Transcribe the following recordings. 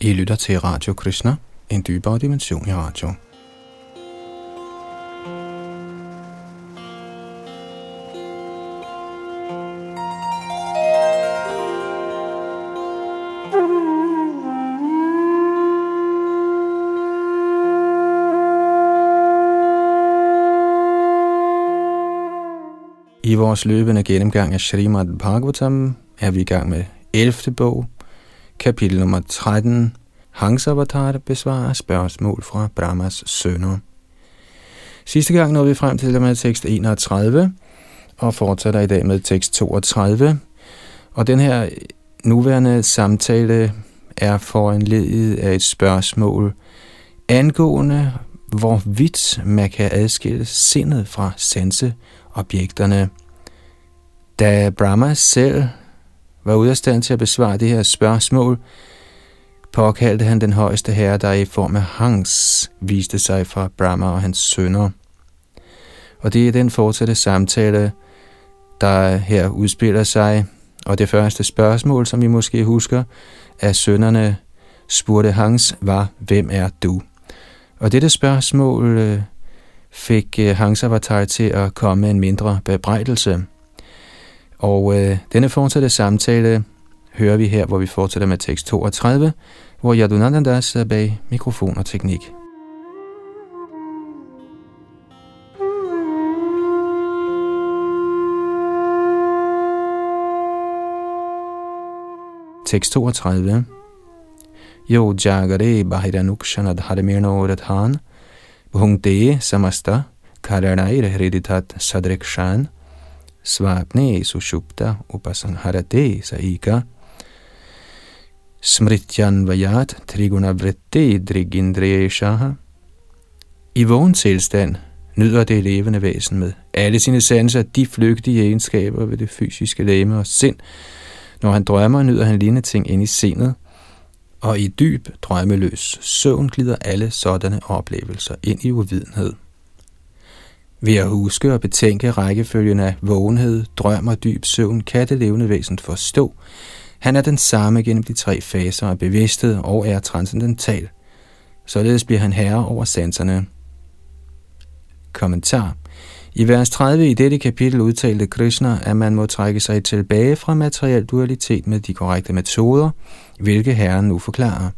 I lytter til Radio Krishna, en dybere dimension i radio. I vores løbende gennemgang af Srimad Bhagavatam er vi i gang med 11. bog, Kapitel nummer 13. Avatar besvarer spørgsmål fra Brahmas sønner. Sidste gang nåede vi frem til med tekst 31, og fortsætter i dag med tekst 32. Og den her nuværende samtale er foranledet af et spørgsmål angående, hvorvidt man kan adskille sindet fra sanseobjekterne. Da Brahma selv var ude af stand til at besvare det her spørgsmål, påkaldte han den højeste herre, der i form af Hangs viste sig fra Brahma og hans sønner. Og det er den fortsatte samtale, der her udspiller sig, og det første spørgsmål, som vi måske husker, af sønnerne spurgte Hangs, var, hvem er du? Og dette spørgsmål øh, fik øh, Hans avatar til at komme med en mindre bebrejdelse. Og øh, denne fortsatte samtale hører vi her, hvor vi fortsætter med tekst 32, hvor Yadunananda er bag mikrofon og teknik. Tekst 32 Jo jagare bahiranukshana dharmeno radhan bhungte samasta karanair hriditat sadrikshan svapne sushupta upasangharate saika smrityan vayat triguna vritti drigindriyeshaha. I vågen tilstand nyder det levende væsen med alle sine sanser de flygtige egenskaber ved det fysiske læme og sind. Når han drømmer, nyder han lignende ting ind i sindet, og i dyb, drømmeløs søvn glider alle sådanne oplevelser ind i uvidenhed. Ved at huske og betænke rækkefølgen af vågenhed, drøm og dyb søvn, kan det levende væsen forstå, han er den samme gennem de tre faser af bevidsthed og er transcendental. Således bliver han herre over sanserne. Kommentar i vers 30 i dette kapitel udtalte Krishna, at man må trække sig tilbage fra materiel dualitet med de korrekte metoder, hvilke herren nu forklarer.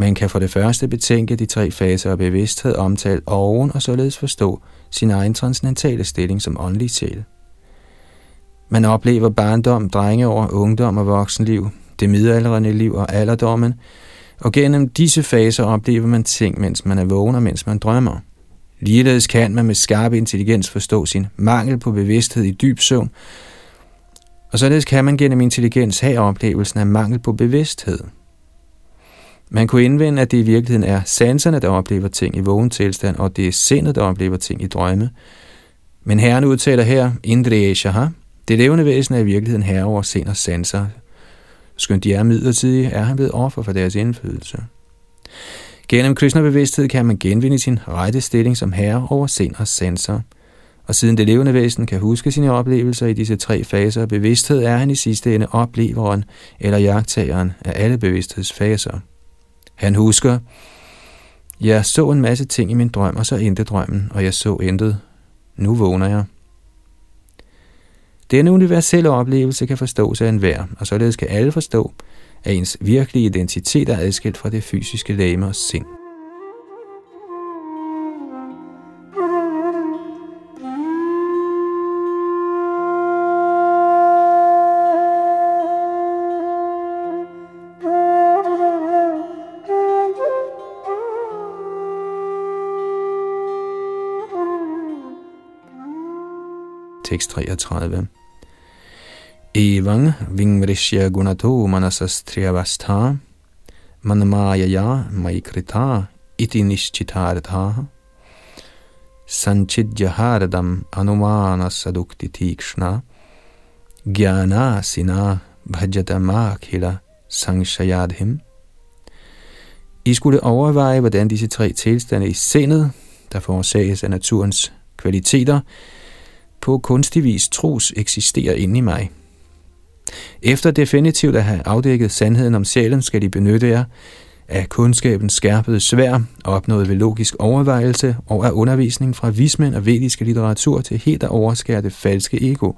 Man kan for det første betænke de tre faser af bevidsthed omtalt oven og således forstå sin egen transcendentale stilling som åndelig sjæl. Man oplever barndom, drengeår, ungdom og voksenliv, det midaldrende liv og alderdommen, og gennem disse faser oplever man ting, mens man er vågen og mens man drømmer. Ligeledes kan man med skarp intelligens forstå sin mangel på bevidsthed i dyb søvn, og således kan man gennem intelligens have oplevelsen af mangel på bevidsthed. Man kunne indvende, at det i virkeligheden er sanserne, der oplever ting i vågen tilstand, og det er sindet, der oplever ting i drømme. Men herren udtaler her, Indriya Shaha, det levende væsen er i virkeligheden herre over sind og sanser. Skønt de er midlertidige, er han blevet offer for deres indflydelse. Gennem Krishna-bevidsthed kan man genvinde sin rette stilling som herre over sind og sanser. Og siden det levende væsen kan huske sine oplevelser i disse tre faser af bevidsthed, er han i sidste ende opleveren eller jagttageren af alle bevidsthedsfaser. Han husker, jeg så en masse ting i min drøm, og så endte drømmen, og jeg så intet. Nu vågner jeg. Denne universelle oplevelse kan forstås af enhver, og således kan alle forstå, at ens virkelige identitet er adskilt fra det fysiske læme og sind. Tekst 33 Evang vingrishya gunato manasastriyavastha manmayaya maikrita iti nishchitartha sanchidyaharadam anumana sadukti tikshna gyana sina bhajatamakhila sangshayadhim. I skulle overveje, hvordan disse tre tilstande i sindet, der forårsages af naturens kvaliteter, på kunstig vis tros eksisterer inde i mig – Efter definitivt at have afdækket sandheden om sjælen, skal de benytte jer af kundskabens skærpede svær, opnået ved logisk overvejelse og af undervisning fra vismænd og vediske litteratur til helt at overskære det falske ego,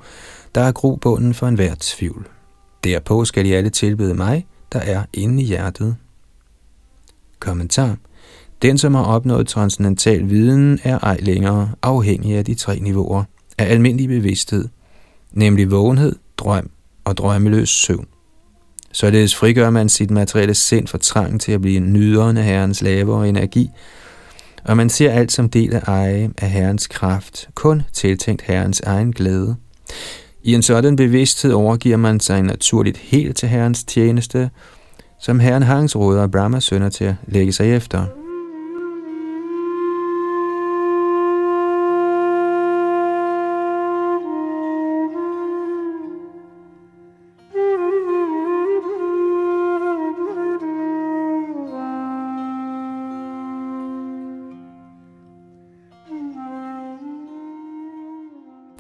der er grobunden for enhver tvivl. Derpå skal I alle tilbede mig, der er inde i hjertet. Kommentar. Den, som har opnået transcendental viden, er ej længere afhængig af de tre niveauer af almindelig bevidsthed, nemlig vågenhed, drøm og drømmeløs søvn. Således frigør man sit materielle sind for trang til at blive nyderne af Herrens lave og energi, og man ser alt som del af eje af Herrens kraft, kun tiltænkt Herrens egen glæde. I en sådan bevidsthed overgiver man sig naturligt helt til Herrens tjeneste, som Herren Hans råder Brahmas sønner til at lægge sig efter.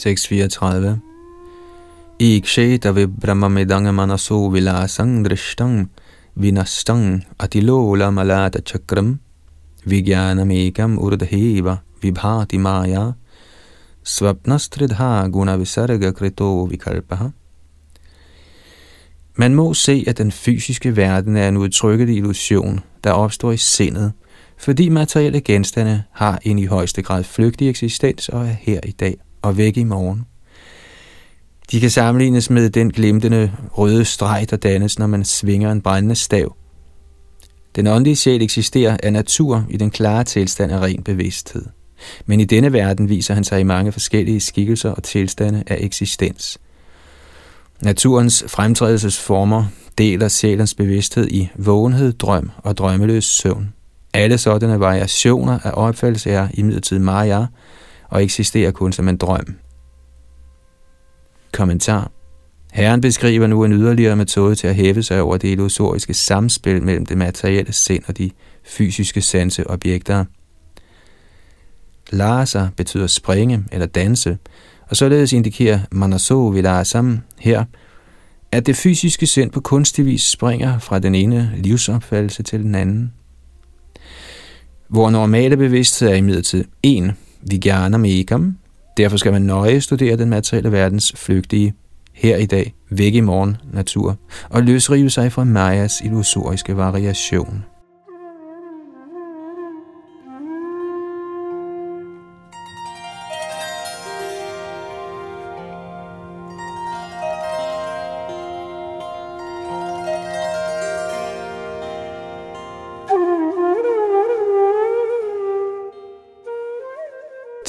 Tekst 34 Iksheta vibramamidanga manaso vilasang drishtang vinastang atilola malata chakram vigyanamekam urdheva vibhati maya svapnastridha guna visarga krito vikalpaha Man må se, at den fysiske verden er en udtrykkelig illusion, der opstår i sindet, fordi materielle genstande har en i højeste grad flygtig eksistens og er her i dag og væk i morgen. De kan sammenlignes med den glimtende røde streg, der dannes, når man svinger en brændende stav. Den åndelige sjæl eksisterer af natur i den klare tilstand af ren bevidsthed. Men i denne verden viser han sig i mange forskellige skikkelser og tilstande af eksistens. Naturens fremtrædelsesformer deler sjælens bevidsthed i vågenhed, drøm og drømmeløs søvn. Alle sådanne variationer af opfattelse er imidlertid Maya, og eksisterer kun som en drøm. Kommentar Herren beskriver nu en yderligere metode til at hæve sig over det illusoriske samspil mellem det materielle sind og de fysiske sanseobjekter. Lasa betyder springe eller danse, og således indikerer Manaso Vilasam her, at det fysiske sind på kunstig vis springer fra den ene livsopfattelse til den anden. Hvor normale bevidsthed er imidlertid en, Vijnana Ekam. Derfor skal man nøje studere den materielle verdens flygtige, her i dag, væk i morgen natur, og løsrive sig fra Mayas illusoriske variation.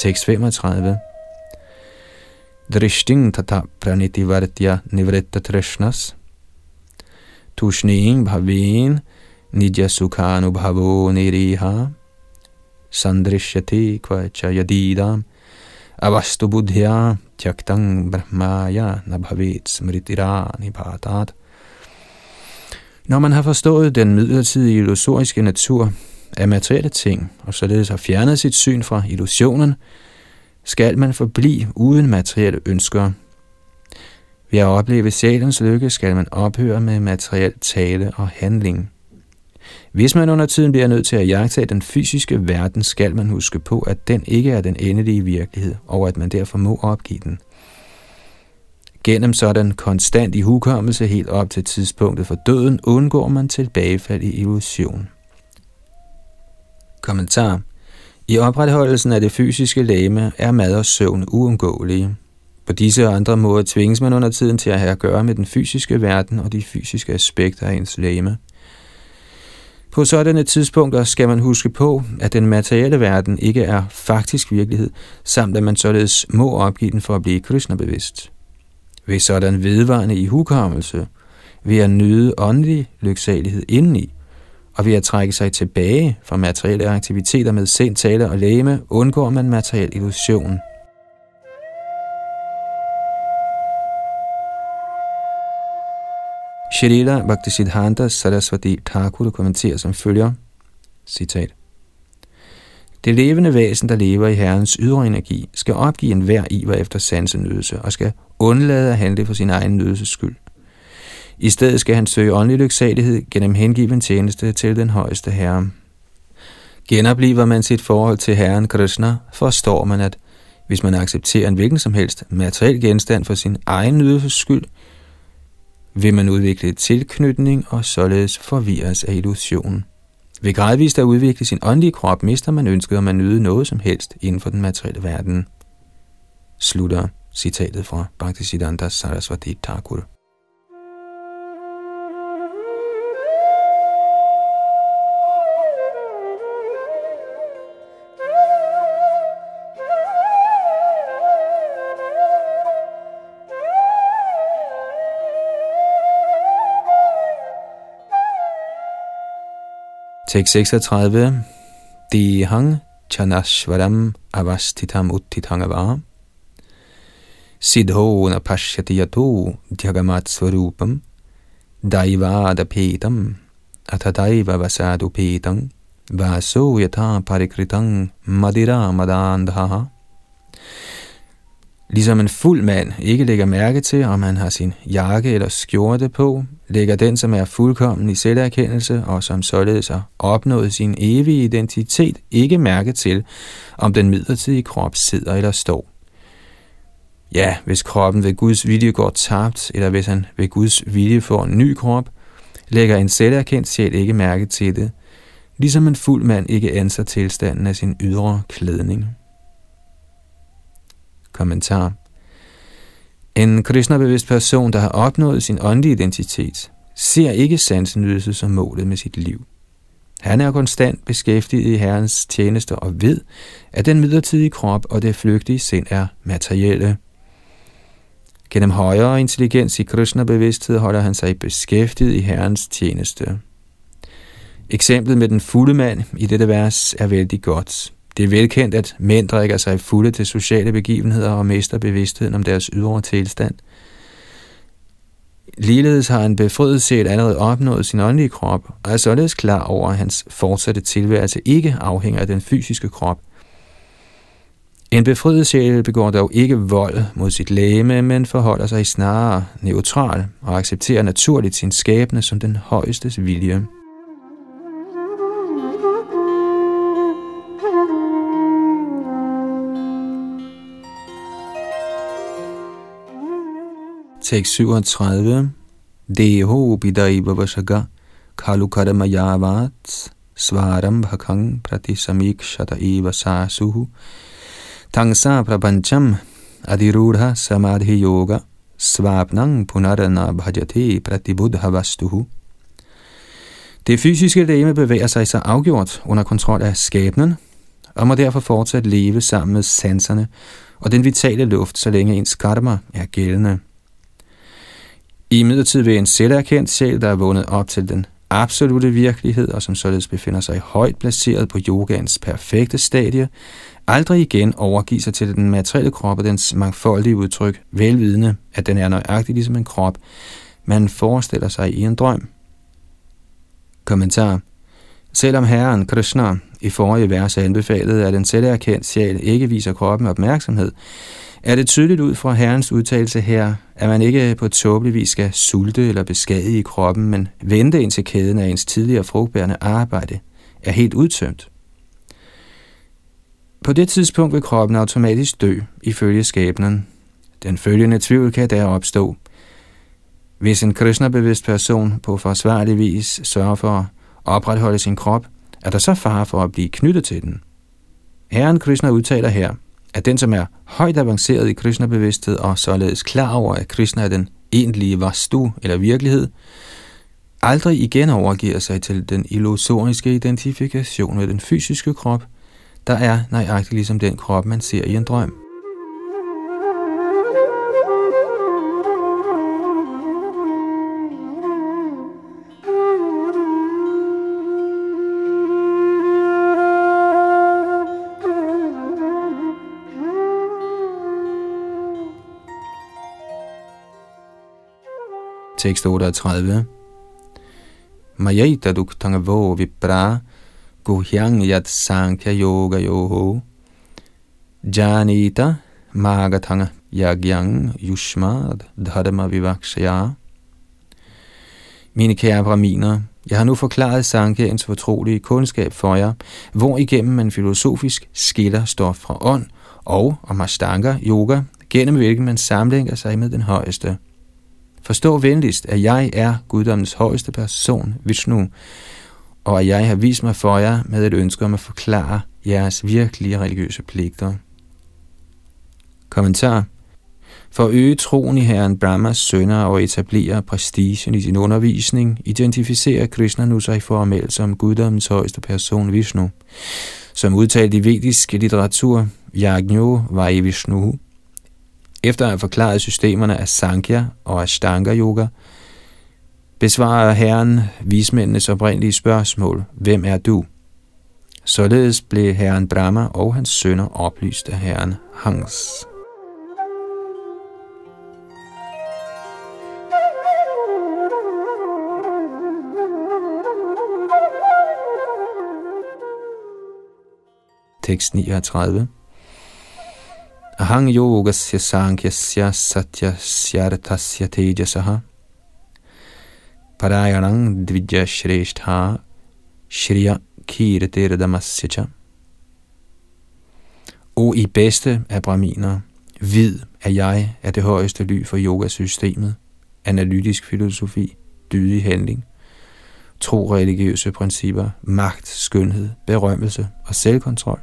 Tekst 35. Drishting tata vartya nivritta trishnas Tushnim bhavin nidya bhavo niriha sandrishyati kvacha yadidam avastu buddhya tyaktang brahmaya nabhavit smritirani bhatat. Når man har forstået den midlertidige illusoriske natur, af materielle ting, og således har fjernet sit syn fra illusionen, skal man forblive uden materielle ønsker. Ved at opleve sjælens lykke skal man ophøre med materiel tale og handling. Hvis man under tiden bliver nødt til at jagtage den fysiske verden, skal man huske på, at den ikke er den endelige virkelighed, og at man derfor må opgive den. Gennem sådan konstant ihukommelse helt op til tidspunktet for døden, undgår man tilbagefald i illusion. Kommentar. I opretholdelsen af det fysiske læme er mad og søvn uundgåelige. På disse og andre måder tvinges man under tiden til at have at gøre med den fysiske verden og de fysiske aspekter af ens læme. På sådanne tidspunkter skal man huske på, at den materielle verden ikke er faktisk virkelighed, samt at man således må opgive den for at blive Krishna-bevidst. Ved sådan vedvarende i hukommelse, ved at nyde åndelig lyksalighed indeni, og ved at trække sig tilbage fra materielle aktiviteter med sind, tale og læme, undgår man materiel illusion. Shrila Bhaktisiddhanta Saraswati Thakur kommenterer som følger, citat, det levende væsen, der lever i Herrens ydre energi, skal opgive enhver iver efter sansenydelse og skal undlade at handle for sin egen nydelses skyld. I stedet skal han søge åndelig lyksalighed gennem hengiven tjeneste til den højeste herre. Genopliver man sit forhold til Herren Krishna, forstår man, at hvis man accepterer en hvilken som helst materiel genstand for sin egen nydelses skyld, vil man udvikle tilknytning og således forvirres af illusionen. Ved gradvist at udvikle sin åndelige krop, mister man ønsket om at nyde noget som helst inden for den materielle verden. Slutter citatet fra Bhaktisiddhanta Saraswati Thakur. Tekst 36. Dihang chanashvaram avastitam uttitangava. Siddho na pashyati yato dhyagamat svarupam. Daivadapetam atadaiva vasadupetam. Vaso yata parikritang madira madandhaha. Ligesom en fuld mand ikke lægger mærke til, om han har sin jakke eller skjorte på, lægger den, som er fuldkommen i selverkendelse og som således har opnået sin evige identitet, ikke mærke til, om den midlertidige krop sidder eller står. Ja, hvis kroppen ved Guds vilje går tabt, eller hvis han ved Guds vilje får en ny krop, lægger en selverkendt sjæl ikke mærke til det, ligesom en fuld mand ikke anser tilstanden af sin ydre klædning. Kommentar En Krishna-bevidst person, der har opnået sin åndelige identitet, ser ikke sansenydelse som målet med sit liv. Han er konstant beskæftiget i Herrens tjenester og ved, at den midlertidige krop og det flygtige sind er materielle. Gennem højere intelligens i Krishna-bevidsthed holder han sig beskæftiget i Herrens tjeneste. Eksemplet med den fulde mand i dette vers er vældig godt. Det er velkendt, at mænd drikker sig fulde til sociale begivenheder og mister bevidstheden om deres ydre tilstand. Ligeledes har en befriet set allerede opnået sin åndelige krop, og er således klar over, at hans fortsatte tilværelse ikke afhænger af den fysiske krop. En befriet sjæl begår dog ikke vold mod sit læme, men forholder sig snarere neutral og accepterer naturligt sin skæbne som den højestes vilje. Tekst 37. Deho bidaiva vashaga kalu karma yavat svaram bhakang shata eva sasuhu tangsa prapancham adirudha samadhi yoga svapnang punarana bhajati pratibudha vastuhu det fysiske læme bevæger sig så afgjort under kontrol af skæbnen, og må derfor fortsat leve sammen med sanserne og den vitale luft, så længe ens karma er gældende. I midlertid vil en selverkendt sjæl, der er vundet op til den absolute virkelighed, og som således befinder sig højt placeret på yogans perfekte stadie, aldrig igen overgive sig til den materielle krop og dens mangfoldige udtryk, velvidende, at den er nøjagtig ligesom en krop, man forestiller sig i en drøm. Kommentar Selvom Herren Krishna i forrige vers anbefalede, at en selverkendt sjæl ikke viser kroppen opmærksomhed, er det tydeligt ud fra Herrens udtalelse her, at man ikke på tåbelig vis skal sulte eller beskadige kroppen, men vente indtil kæden af ens tidligere frugtbærende arbejde er helt udtømt. På det tidspunkt vil kroppen automatisk dø ifølge skæbnen. Den følgende tvivl kan der opstå. Hvis en Krishna-bevidst person på forsvarlig vis sørger for at opretholde sin krop, er der så fare for at blive knyttet til den. Herren Krishna udtaler her, at den, som er højt avanceret i Krishna-bevidsthed og således klar over, at Krishna er den egentlige vastu eller virkelighed, aldrig igen overgiver sig til den illusoriske identifikation med den fysiske krop, der er nøjagtig ligesom den krop, man ser i en drøm. Tekst 38. Mayaita duktangavo vipra guhyang yat sankhya yoga yoho janita magathanga yagyang yushmad dharma vivakshaya. Mine kære braminer, jeg har nu forklaret Sankhyaens fortrolige kundskab for jer, hvor igennem man filosofisk skiller stof fra ånd, og om Ashtanga yoga, gennem hvilken man sammenlægger sig med den højeste. Forstå venligst, at jeg er guddommens højeste person, Vishnu, og at jeg har vist mig for jer med et ønske om at forklare jeres virkelige religiøse pligter. Kommentar for at øge troen i herren Brahmas sønner og etablere prestigen i sin undervisning, identificerer Krishna nu sig formelt som guddommens højeste person Vishnu. Som udtalt i vedisk litteratur, Yajno Vai Vishnu. Efter at have forklaret systemerne af Sankhya og Ashtanga Yoga, besvarer herren vismændenes oprindelige spørgsmål, hvem er du? Således blev herren Brahma og hans sønner oplyst af herren Hans. Tekst 39. Ahang yogasya sankyasya satya syartasya tejasaha parayanang dvidya shreshtha shriya kirtirdamassya cha. O I bedste af braminer, vid, at jeg er det højeste ly for yogasystemet, analytisk filosofi, dydig handling, tro religiøse principper, magt, skønhed, berømmelse og selvkontrol.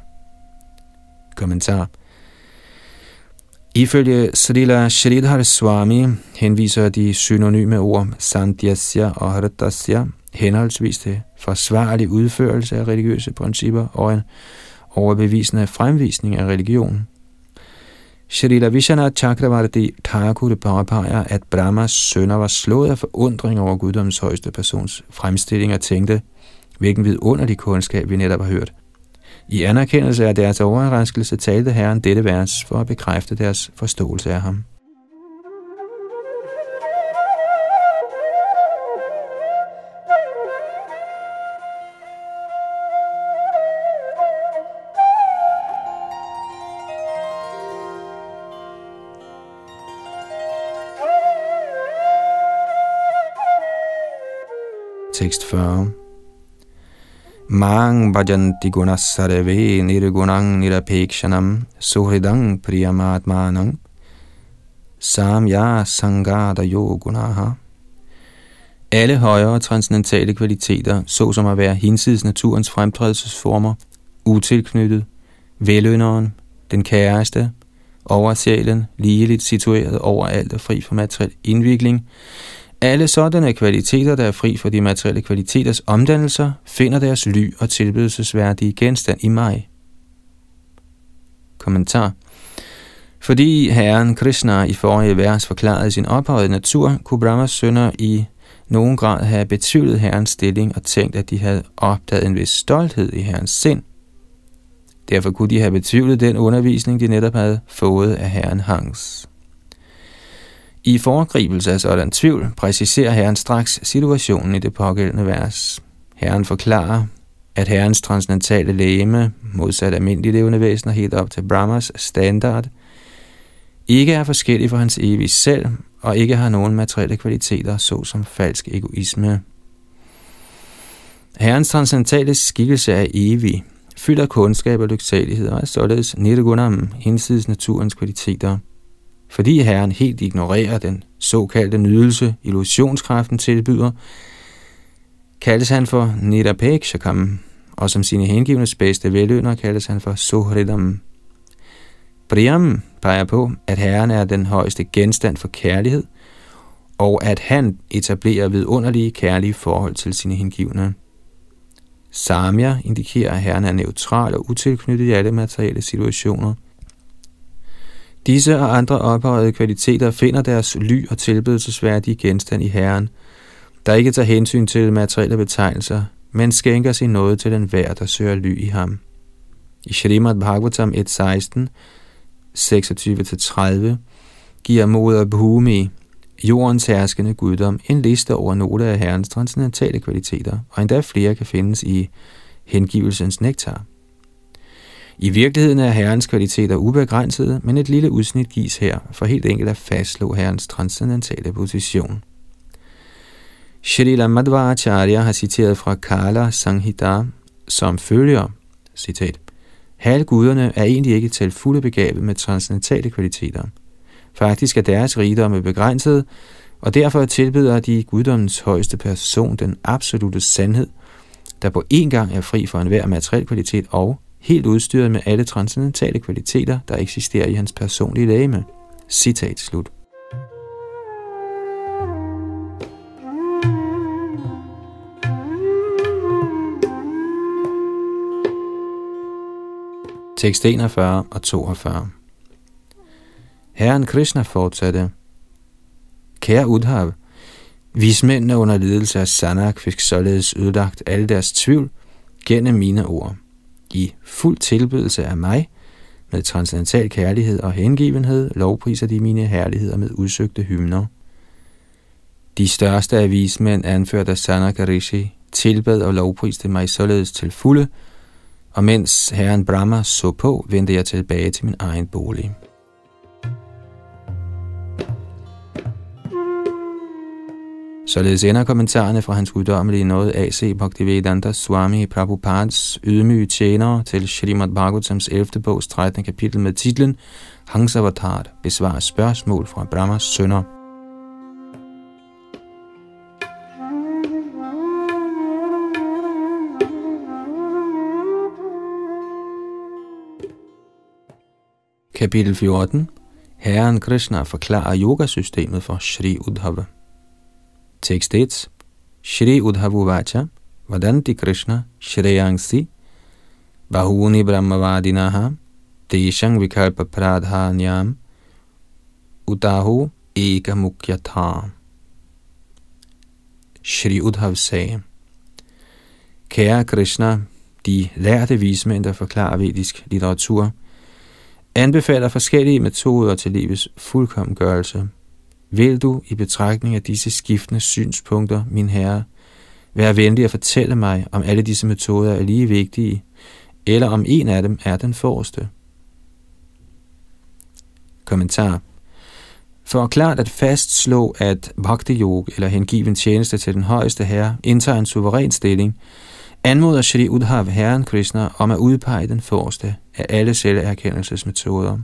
Kommentar Ifølge Srila Shridhar Swami henviser de synonyme ord Sandhyasya og Hridasya henholdsvis til forsvarlig udførelse af religiøse principper og en overbevisende fremvisning af religion. Srila Vishana Chakravarti Thakur påpeger, at Brahmas sønner var slået af forundring over guddoms højeste persons fremstilling og tænkte, hvilken vidunderlig kundskab vi netop har hørt. I anerkendelse af deres overraskelse talte Herren dette vers for at bekræfte deres forståelse af ham. Tekst 40 Mang bhajanti gunasarve nirgunang nirapekshanam suhridang priyamatmanang samya sangada yogunaha. Alle højere transcendentale kvaliteter, såsom at være hinsides naturens fremtrædelsesformer, utilknyttet, velønderen, den kæreste, oversjælen, ligeligt situeret overalt og fri for materiel indvikling, alle sådanne kvaliteter, der er fri for de materielle kvaliteters omdannelser, finder deres ly og tilbydelsesværdige genstand i mig. Kommentar Fordi Herren Krishna i forrige vers forklarede sin ophøjede natur, kunne Brahmas sønner i nogen grad have betvivlet Herrens stilling og tænkt, at de havde opdaget en vis stolthed i Herrens sind. Derfor kunne de have betvivlet den undervisning, de netop havde fået af Herren Hans. I foregribelse af sådan tvivl præciserer Herren straks situationen i det pågældende vers. Herren forklarer, at Herrens transcendentale læme, modsat almindelige levende væsener helt op til Brahmas standard, ikke er forskellig fra hans evige selv, og ikke har nogen materielle kvaliteter, såsom falsk egoisme. Herrens transcendentale skikkelse er evig, fylder kundskab og lyksalighed, og er således nirgunam, hinsides naturens kvaliteter – fordi Herren helt ignorerer den såkaldte nydelse, illusionskraften tilbyder, kaldes han for Nidapekshakam, og som sine hengivnes bedste velønder kaldes han for Sohridam. Priyam peger på, at Herren er den højeste genstand for kærlighed, og at han etablerer vidunderlige kærlige forhold til sine hengivne. Samya indikerer, at Herren er neutral og utilknyttet i alle materielle situationer – Disse og andre ophøjede kvaliteter finder deres ly og tilbedelsesværdige genstand i Herren, der ikke tager hensyn til materielle betegnelser, men skænker sin nåde til den værd, der søger ly i ham. I Shrimad Bhagavatam 1.16, 26-30, giver moder Bhumi, jordens herskende guddom, en liste over nogle af herrens transcendentale kvaliteter, og endda flere kan findes i hengivelsens nektar. I virkeligheden er herrens kvaliteter ubegrænsede, men et lille udsnit gives her for helt enkelt at fastslå herrens transcendentale position. Shrila Madhvacharya har citeret fra Kala Sanghita som følger, citat, Halvguderne er egentlig ikke til fulde begavet med transcendentale kvaliteter. Faktisk er deres rigdomme begrænset, og derfor tilbyder de guddommens højeste person den absolute sandhed, der på én gang er fri for enhver materiel kvalitet og helt udstyret med alle transcendentale kvaliteter, der eksisterer i hans personlige lægeme. Citat slut. Tekst 41 og 42 Herren Krishna fortsatte, Kære Udhav, vismændene under ledelse af Sanak fik således ødelagt alle deres tvivl gennem mine ord. I fuld tilbedelse af mig, med transcendental kærlighed og hengivenhed, lovpriser de mine herligheder med udsøgte hymner. De største af vismænd, anført af Sanaka Rishi, tilbad og lovpriste mig således til fulde, og mens herren Brahma så på, vendte jeg tilbage til min egen bolig. Således ender kommentarerne fra hans guddommelige nåde A.C. Bhaktivedanta Swami Prabhupads ydmyge tjenere til Srimad Bhagavatams 11. bogs 13. kapitel med titlen Hangsavatar besvarer spørgsmål fra Brahmas sønner. Kapitel 14 Herren Krishna forklarer yogasystemet for Shri Udhava. Tekst 1. Shri Udhavu Vacha Vadanti Krishna Shreyangsi Bahuni Brahmavadinaha Teshang Vikalpa Pradhanyam Utahu Eka Mukyatha Shri Udhav sagde, Kære Krishna, de lærte vismænd, der forklarer vedisk litteratur, anbefaler forskellige metoder til livets fuldkommengørelse – vil du i betragtning af disse skiftende synspunkter, min herre, være venlig at fortælle mig, om alle disse metoder er lige vigtige, eller om en af dem er den forreste? Kommentar For klart at fastslå, at bhakti yoga eller hengiven tjeneste til den højeste herre indtager en suveræn stilling, anmoder Shri Udhav Herren Krishna om at udpege den forreste af alle selverkendelsesmetoder.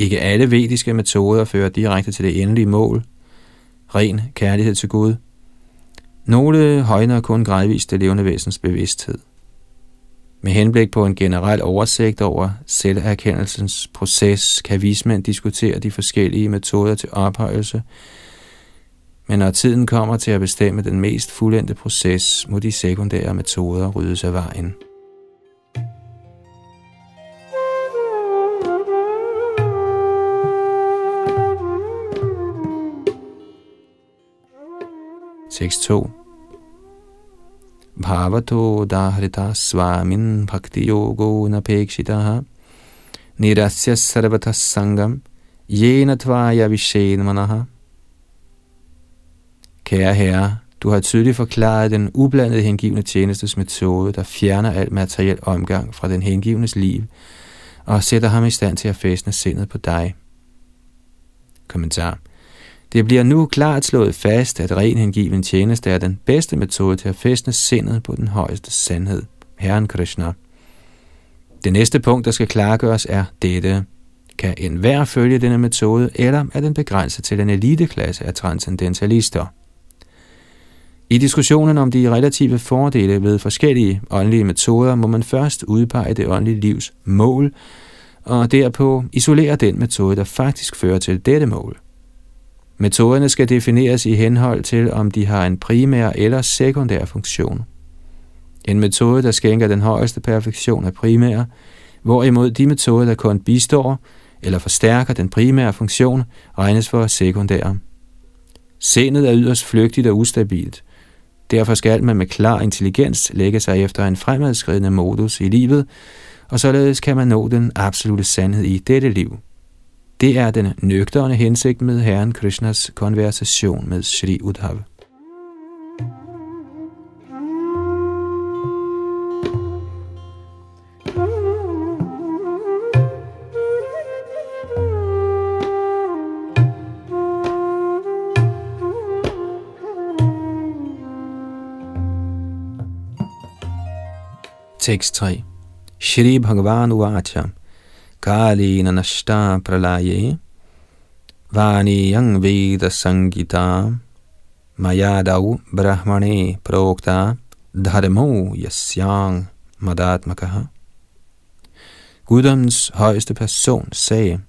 Ikke alle vediske metoder fører direkte til det endelige mål, ren kærlighed til Gud. Nogle højner kun gradvist det levende væsens bevidsthed. Med henblik på en generel oversigt over selverkendelsens proces, kan vismænd diskutere de forskellige metoder til ophøjelse, men når tiden kommer til at bestemme den mest fuldendte proces, må de sekundære metoder ryddes af vejen. Tekst 2. Bhavato dahrita swamin bhakti yogo napekshitaha nirasya sarvata sangam yena tvaya vishenmanaha. Kære herre, du har tydeligt forklaret den ublandede hengivne tjenestes metode, der fjerner al materiel omgang fra den hengivnes liv og sætter ham i stand til at fæstne sindet på dig. Kommentar. Det bliver nu klart slået fast, at ren hengiven tjeneste er den bedste metode til at fæstne sindet på den højeste sandhed, Herren Krishna. Det næste punkt, der skal klargøres, er dette. Kan enhver følge denne metode, eller er den begrænset til en eliteklasse af transcendentalister? I diskussionen om de relative fordele ved forskellige åndelige metoder, må man først udpege det åndelige livs mål, og derpå isolere den metode, der faktisk fører til dette mål – Metoderne skal defineres i henhold til, om de har en primær eller sekundær funktion. En metode, der skænker den højeste perfektion er primær, hvorimod de metoder, der kun bistår eller forstærker den primære funktion, regnes for sekundære. Sindet er yderst flygtigt og ustabilt. Derfor skal man med klar intelligens lægge sig efter en fremadskridende modus i livet, og således kan man nå den absolute sandhed i dette liv. Det er den nøgterne hensigt med Herren Krishnas konversation med Sri Udhav. Tekst 3 Shri Bhagavan Uvacha Kali Nanashta Pralaye Vani Yang Veda Sangita mayadau Brahmane Prokta Dharmo Yasyang Madatmakaha Guddoms højeste person sagde,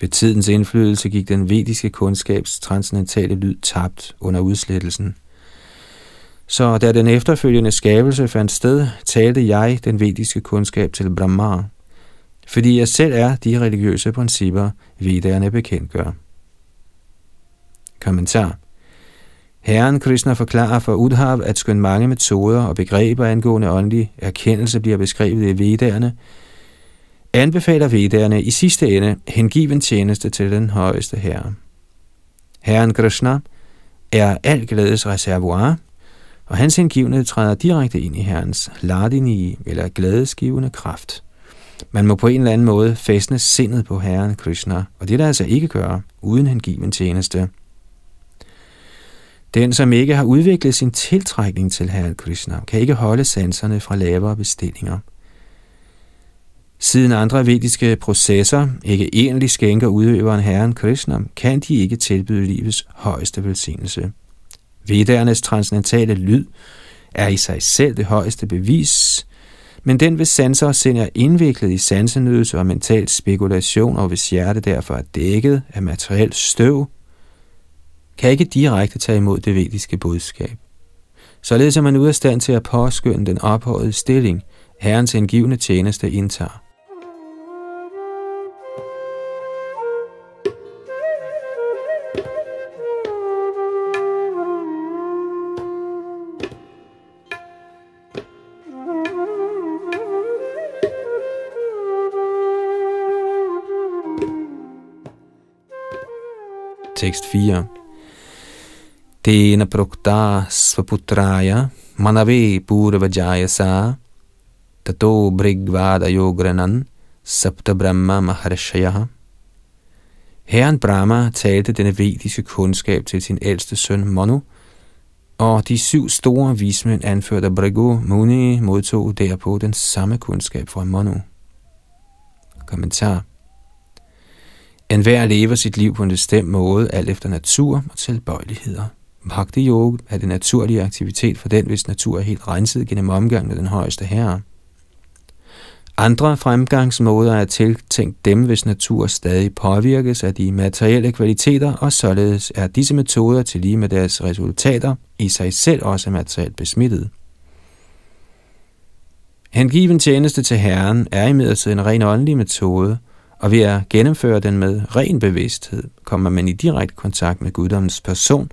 ved tidens indflydelse gik den vediske kundskabs transcendentale lyd tabt under udslettelsen. Så da den efterfølgende skabelse fandt sted, talte jeg den vediske kundskab til Brahma, fordi jeg selv er de religiøse principper, vedderne bekendtgør. Kommentar Herren Krishna forklarer for Udhav, at skøn mange metoder og begreber angående åndelig erkendelse bliver beskrevet i vedderne, anbefaler vedderne i sidste ende hengiven tjeneste til den højeste herre. Herren Krishna er al glædes reservoir, og hans hengivne træder direkte ind i herrens ladini eller glædesgivende kraft. Man må på en eller anden måde fæstne sindet på herren Krishna, og det der altså ikke gøre uden hengiven tjeneste. Den, som ikke har udviklet sin tiltrækning til herren Krishna, kan ikke holde sanserne fra lavere bestillinger – Siden andre vediske processer ikke egentlig skænker udøveren herren Krishna, kan de ikke tilbyde livets højeste velsignelse. Vedernes transcendentale lyd er i sig selv det højeste bevis, men den hvis sanser og sind er indviklet i sansenydelse og mental spekulation, og hvis hjerte derfor er dækket af materielt støv, kan ikke direkte tage imod det vediske budskab. Således er man ude af stand til at påskynde den ophøjede stilling, herrens indgivende tjeneste indtager. Tekst 4. Tena prokta svaputraya manave purvajayasa tato brigvada yogranan sapta brahma maharshaya. Herren Brahma talte denne vediske kundskab til sin ældste søn Manu, og de syv store vismænd anført af Brigu Muni modtog derpå den samme kundskab fra Manu. Kommentar en hver lever sit liv på en bestemt måde, alt efter natur og tilbøjeligheder. Bhakti yoga er den naturlige aktivitet for den, hvis natur er helt renset gennem omgang med den højeste herre. Andre fremgangsmåder er tiltænkt dem, hvis natur stadig påvirkes af de materielle kvaliteter, og således er disse metoder til lige med deres resultater i sig selv også materielt besmittet. Hengiven tjeneste til Herren er imidlertid en ren åndelig metode, og ved at gennemføre den med ren bevidsthed, kommer man i direkte kontakt med guddommens person,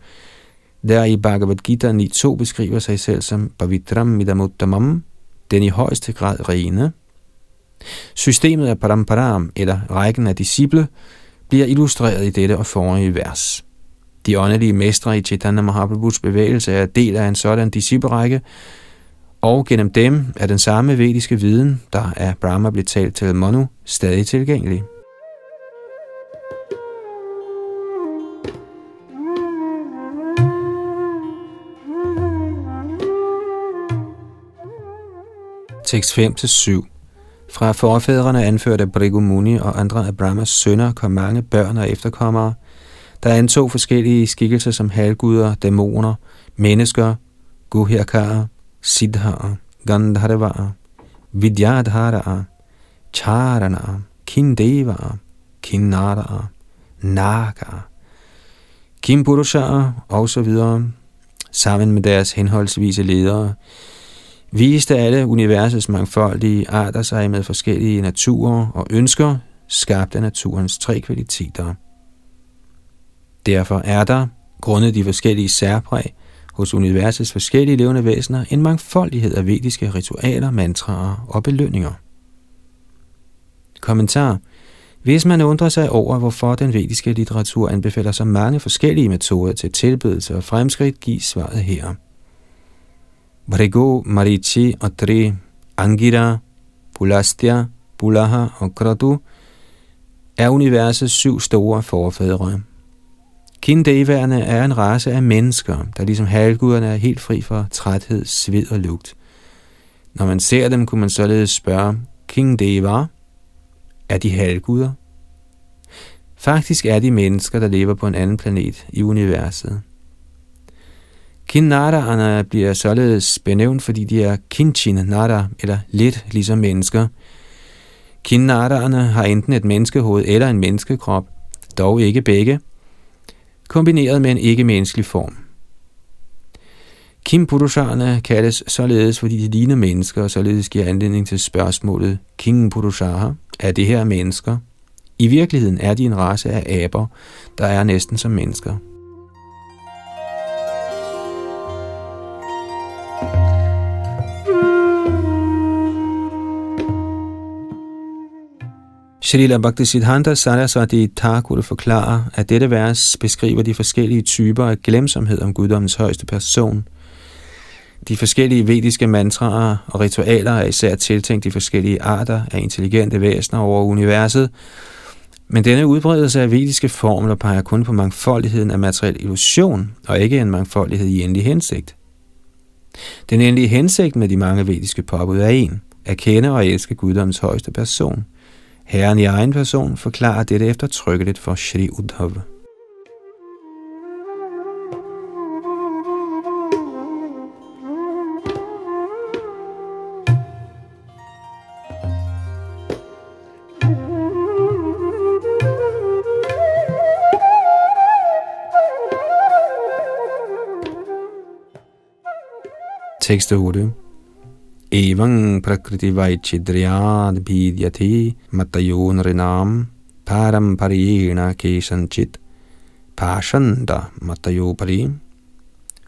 der i Bhagavad Gita 9.2 beskriver sig selv som Pavitram Midamuttamam, den i højeste grad rene. Systemet af Paramparam, eller rækken af disciple, bliver illustreret i dette og forrige vers. De åndelige mestre i Chaitanya Mahaprabhus bevægelse er del af en sådan disciplerække, og gennem dem er den samme vediske viden, der af Brahma blev talt til Manu, stadig tilgængelig. Tekst 5-7 Fra forfædrene anførte Brigu Muni og andre af Brahmas sønner kom mange børn og efterkommere, der antog forskellige skikkelser som halvguder, dæmoner, mennesker, guherkarer, Siddha, Gandharva, Vidyadhara, Charana, Kindeva, Kinnara, Naga, Kimpurusha og så videre, sammen med deres henholdsvise ledere, viste alle universets mangfoldige arter sig med forskellige naturer og ønsker, skabt af naturens tre kvaliteter. Derfor er der, grundet de forskellige særpræg, hos universets forskellige levende væsener en mangfoldighed af vediske ritualer, mantraer og belønninger. Kommentar hvis man undrer sig over, hvorfor den vediske litteratur anbefaler så mange forskellige metoder til tilbedelse og fremskridt, gives svaret her. Vrigo, Marichi og Tri, Angira, Pulastya, Pulaha og Kratu er universets syv store forfædre. Kindevaerne er en race af mennesker, der ligesom halvguderne er helt fri for træthed, sved og lugt. Når man ser dem, kunne man således spørge, King er de halvguder? Faktisk er de mennesker, der lever på en anden planet i universet. Kinnadaerne bliver således benævnt, fordi de er kinchin nara, eller lidt ligesom mennesker. Kinnadaerne har enten et menneskehoved eller en menneskekrop, dog ikke begge, kombineret med en ikke-menneskelig form. Kimpurusharerne kaldes således, fordi de ligner mennesker, og således giver anledning til spørgsmålet, King Purushara, er det her mennesker? I virkeligheden er de en race af aber, der er næsten som mennesker. Shrila Bhaktisiddhanta Sarasvati Thakur forklarer, at dette vers beskriver de forskellige typer af glemsomhed om guddommens højeste person. De forskellige vediske mantraer og ritualer er især tiltænkt de forskellige arter af intelligente væsener over universet, men denne udbredelse af vediske formler peger kun på mangfoldigheden af materiel illusion, og ikke en mangfoldighed i endelig hensigt. Den endelige hensigt med de mange vediske påbud er en, at kende og elske guddommens højeste person – Herren i egen person forklarer dette eftertrykkeligt for Shri Uddhav. Tekst 8 Evang prakriti vaichidriyad bhidyati matayon rinam param pariyena kesanchit pashanda matayopari.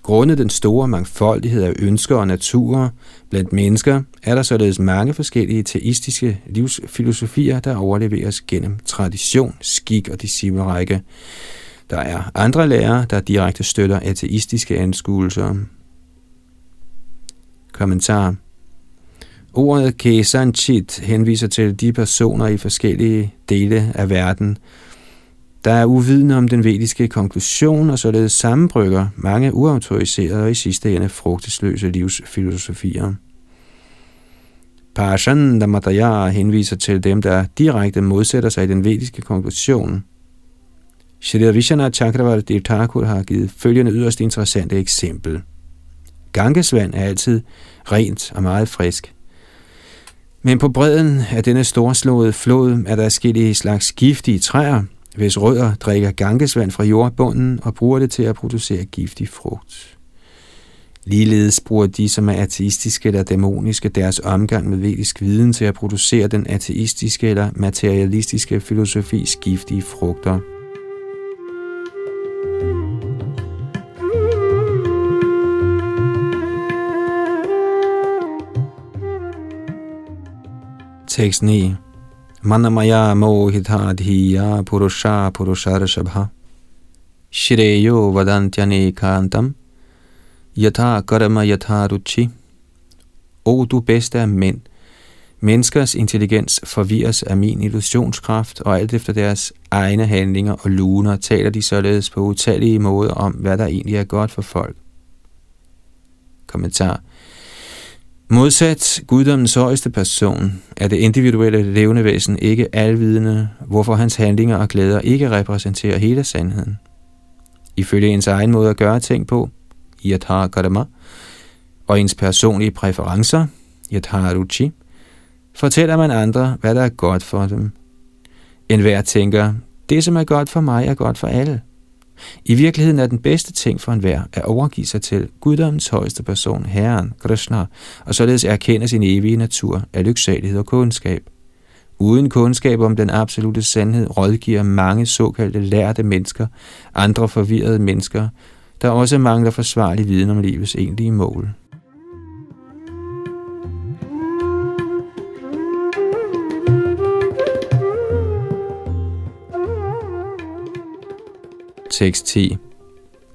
Grundet den store mangfoldighed af ønsker og naturer blandt mennesker, er der således mange forskellige teistiske livsfilosofier, der overleveres gennem tradition, skik og disciplerække. Der er andre lærere, der direkte støtter ateistiske anskuelser. Kommentar Ordet Kesanchit henviser til de personer i forskellige dele af verden, der er uvidende om den vediske konklusion og således sammenbrygger mange uautoriserede og i sidste ende frugtesløse livsfilosofier. Parshan Damataya henviser til dem, der direkte modsætter sig den vediske konklusion. Shri Vishana Chakravarti Thakur har givet følgende yderst interessante eksempel. Gangesvand er altid rent og meget frisk. Men på bredden af denne storslåede flod er der i slags giftige træer, hvis rødder drikker gangesvand fra jordbunden og bruger det til at producere giftig frugt. Ligeledes bruger de, som er ateistiske eller dæmoniske, deres omgang med vedisk viden til at producere den ateistiske eller materialistiske filosofis giftige frugter – Tekst 9. Manamaya mohitadhiya purusha purusharashabha Shreyo vadantyane kantam. Yatha karma yatha ruchi. O du bedste af mænd, Menneskers intelligens forvirres af min illusionskraft, og alt efter deres egne handlinger og luner taler de således på utallige måder om, hvad der egentlig er godt for folk. Kommentar. Modsat guddommens højeste person er det individuelle levende væsen ikke alvidende, hvorfor hans handlinger og glæder ikke repræsenterer hele sandheden. Ifølge ens egen måde at gøre ting på, yatha karma, og ens personlige præferencer, yatha ruchi, fortæller man andre, hvad der er godt for dem. En hver tænker, det som er godt for mig er godt for alle. I virkeligheden er den bedste ting for enhver at overgive sig til guddommens højeste person, Herren, Krishna, og således erkende sin evige natur af lyksalighed og kundskab. Uden kundskab om den absolute sandhed rådgiver mange såkaldte lærte mennesker, andre forvirrede mennesker, der også mangler forsvarlig viden om livets egentlige mål. Tekst 10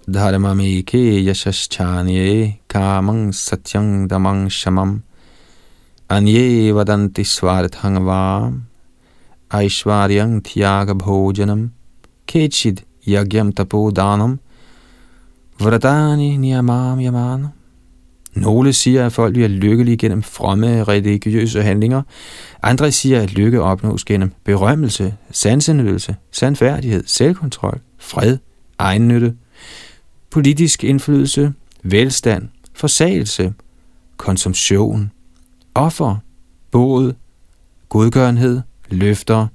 Dharmamike yashashchanye kamang satyang damang shamam. Anye vadanti svarthang vam aishwaryang tyaga bhojanam. Kechid yagyam tapodanam. Vratani niyamam yamanam. Nogle siger, at folk bliver lykkelige gennem fromme religiøse handlinger. Andre siger, at lykke opnås gennem berømmelse, sansenydelse, sandfærdighed, selvkontrol, fred, egennytte, politisk indflydelse, velstand, forsagelse, konsumtion, offer, båd, godgørenhed, løfter,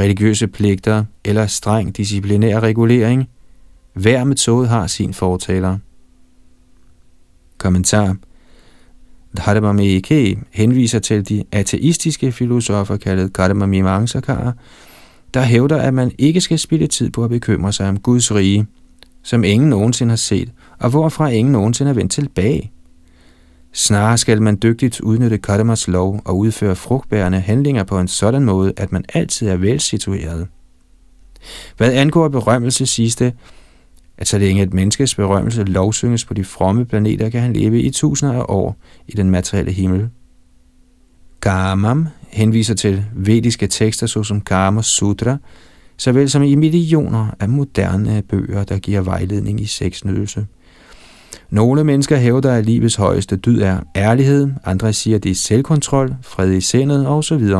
religiøse pligter eller streng disciplinær regulering. Hver metode har sin fortaler. Kommentar Dharmameke henviser til de ateistiske filosofer kaldet Kardamamimamsakara, der hævder, at man ikke skal spille tid på at bekymre sig om Guds rige, som ingen nogensinde har set, og hvorfra ingen nogensinde er vendt tilbage. Snarere skal man dygtigt udnytte Kadamas lov og udføre frugtbærende handlinger på en sådan måde, at man altid er velsitueret. Hvad angår berømmelse, siges det, at så længe et menneskes berømmelse lovsynges på de fromme planeter, kan han leve i tusinder af år i den materielle himmel. Gamam henviser til vediske tekster såsom Karma Sutra, såvel som i millioner af moderne bøger, der giver vejledning i sexnydelse. Nogle mennesker hævder, at livets højeste dyd er ærlighed, andre siger, at det er selvkontrol, fred i sindet osv.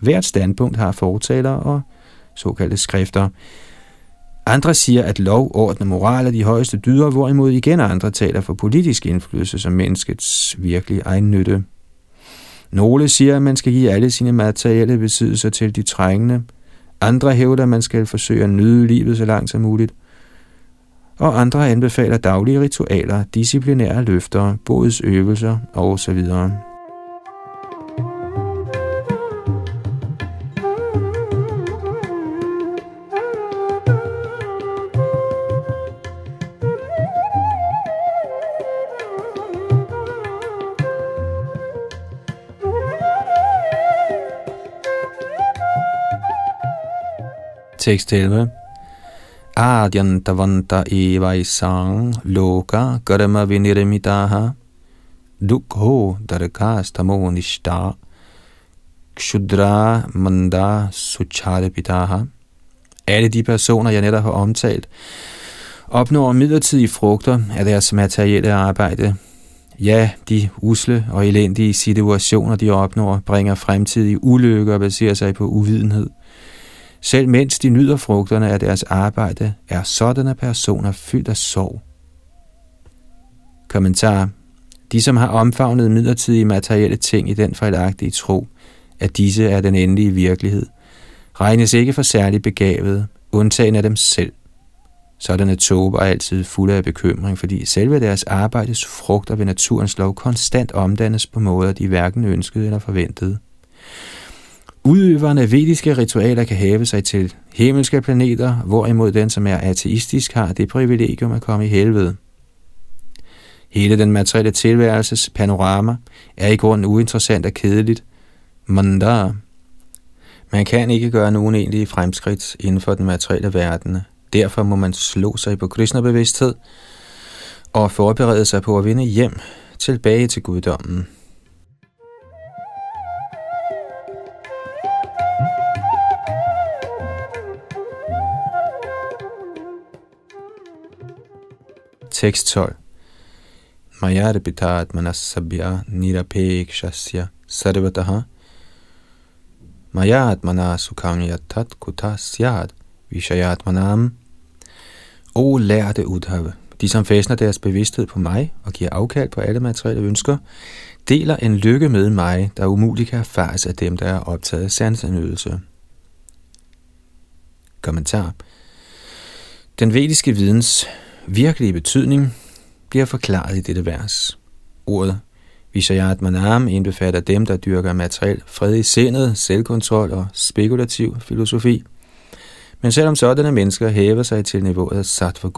Hvert standpunkt har fortaler og såkaldte skrifter. Andre siger, at lov, orden og moral er de højeste dyder, hvorimod igen andre taler for politisk indflydelse som menneskets virkelige egen nytte. Nogle siger, at man skal give alle sine materielle besiddelser til de trængende. Andre hævder, at man skal forsøge at nyde livet så langt som muligt. Og andre anbefaler daglige ritualer, disciplinære løfter, bodsøvelser osv. Tekst 11. Adyantavanta evaisang loka karma vinirmitaha dukho darkastamo nishta kshudra manda sucharepitaha. Alle de personer, jeg netop har omtalt, opnår midlertidige frugter af deres materielle arbejde. Ja, de usle og elendige situationer, de opnår, bringer fremtidige ulykker og baserer sig på uvidenhed – selv mens de nyder frugterne af deres arbejde, er sådanne personer fyldt af sorg. Kommentar. De, som har omfavnet midlertidige materielle ting i den fejlagtige tro, at disse er den endelige virkelighed, regnes ikke for særligt begavede, undtagen af dem selv. Sådanne tåber er altid fulde af bekymring, fordi selve deres arbejdes frugter ved naturens lov konstant omdannes på måder, de hverken ønskede eller forventede. Udøverne af vediske ritualer kan have sig til himmelske planeter, hvorimod den, som er ateistisk, har det privilegium at komme i helvede. Hele den materielle tilværelses panorama er i grunden uinteressant og kedeligt. Mandar. Man kan ikke gøre nogen egentlige fremskridt inden for den materielle verden. Derfor må man slå sig på Krishna-bevidsthed og forberede sig på at vinde hjem tilbage til guddommen. Tekst 12. Mayarpitat manasabhya nirapekshasya sarvataha Mayatmana sukhang yatat kutasyad vishayatmanam O lærte udhave, de som fæstner deres bevidsthed på mig og giver afkald på alle materielle ønsker, deler en lykke med mig, der umuligt kan erfares af dem, der er optaget af sansenydelse. Kommentar Den vediske videns virkelige betydning bliver forklaret i dette vers. Ordet Vishayatmanam indbefatter dem, der dyrker materiel fred i sindet, selvkontrol og spekulativ filosofi. Men selvom sådanne mennesker hæver sig til niveauet af sattva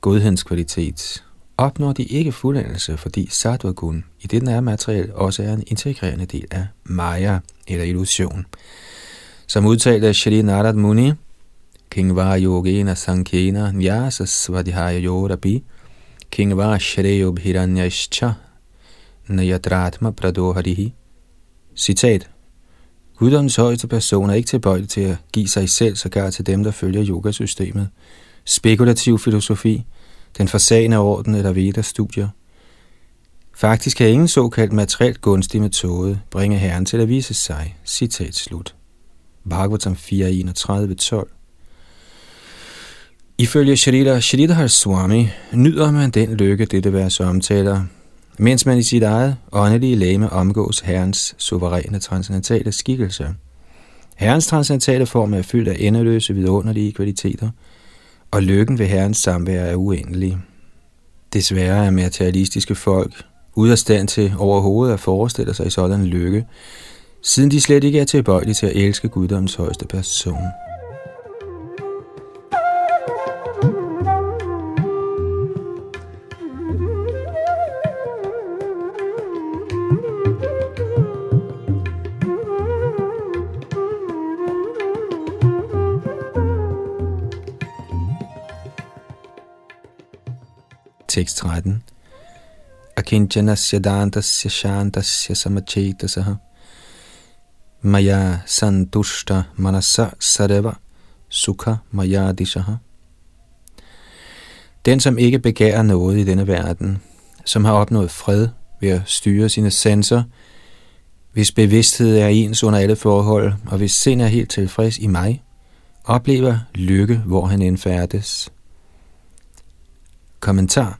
godhedens kvalitet, opnår de ikke fuldendelse, fordi sattva i det den materiel, også er en integrerende del af maya eller illusion. Som udtalt af Shri Narad Muni, Kingva yogena sankena nyasa svadhyaya yorapi Kingva shreyo bhiranyascha Nayatratma pradoharihi Citat Guddoms højeste person er ikke tilbøjelig til at give sig selv, sågar til dem, der følger yogasystemet. Spekulativ filosofi, den forsagende orden eller veda-studier. Faktisk kan ingen såkaldt materielt gunstig metode bringe Herren til at vise sig. Citat slut. Bhagavatam 4.31.12 Ifølge Shrita Shridhar Swami nyder man den lykke, dette vers omtaler, mens man i sit eget åndelige læme omgås Herrens suveræne transcendentale skikkelse. Herrens transcendentale form er fyldt af endeløse vidunderlige kvaliteter, og lykken ved Herrens samvær er uendelig. Desværre er materialistiske folk ude af stand til overhovedet at forestille sig sådan en lykke, siden de slet ikke er tilbøjelige til at elske guddoms højeste person. Tekst 13. Akinjanasya dantasya shantasya samachetasaha maya santushta manasa sareva sukha maya dishaha. Den, som ikke begærer noget i denne verden, som har opnået fred ved at styre sine sanser, hvis bevidsthed er ens under alle forhold, og hvis sind er helt tilfreds i mig, oplever lykke, hvor han indfærdes. Kommentar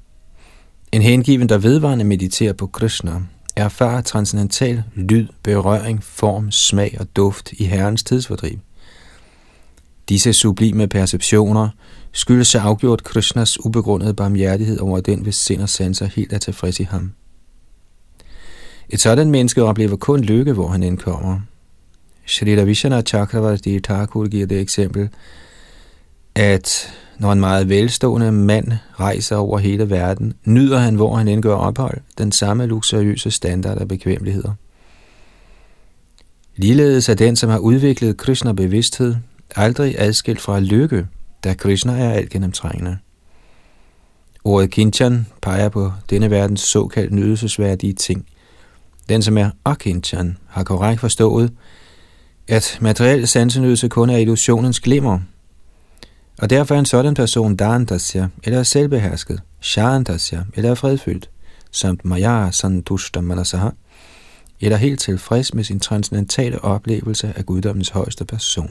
en hengiven, der vedvarende mediterer på Krishna, erfarer transcendental lyd, berøring, form, smag og duft i Herrens tidsfordriv. Disse sublime perceptioner skyldes sig afgjort Krishnas ubegrundede barmhjertighed over den, hvis sind og sanser helt er tilfreds i ham. Et sådan menneske oplever kun lykke, hvor han indkommer. Shrita Vishana Chakravarti Thakur giver det eksempel, at når en meget velstående mand rejser over hele verden, nyder han, hvor han indgør ophold, den samme luksuriøse standard af bekvemmeligheder. Ligeledes er den, som har udviklet Krishna-bevidsthed, aldrig adskilt fra lykke, da Krishna er alt gennemtrængende. Ordet kinchan peger på denne verdens såkaldt nydelsesværdige ting. Den, som er akinchan, har korrekt forstået, at materiel sansenydelse kun er illusionens glimmer, og derfor er en sådan person dantasya, eller selvbehersket, shantasya, eller fredfyldt, samt maya santushta manasaha, eller helt tilfreds med sin transcendentale oplevelse af guddommens højeste person.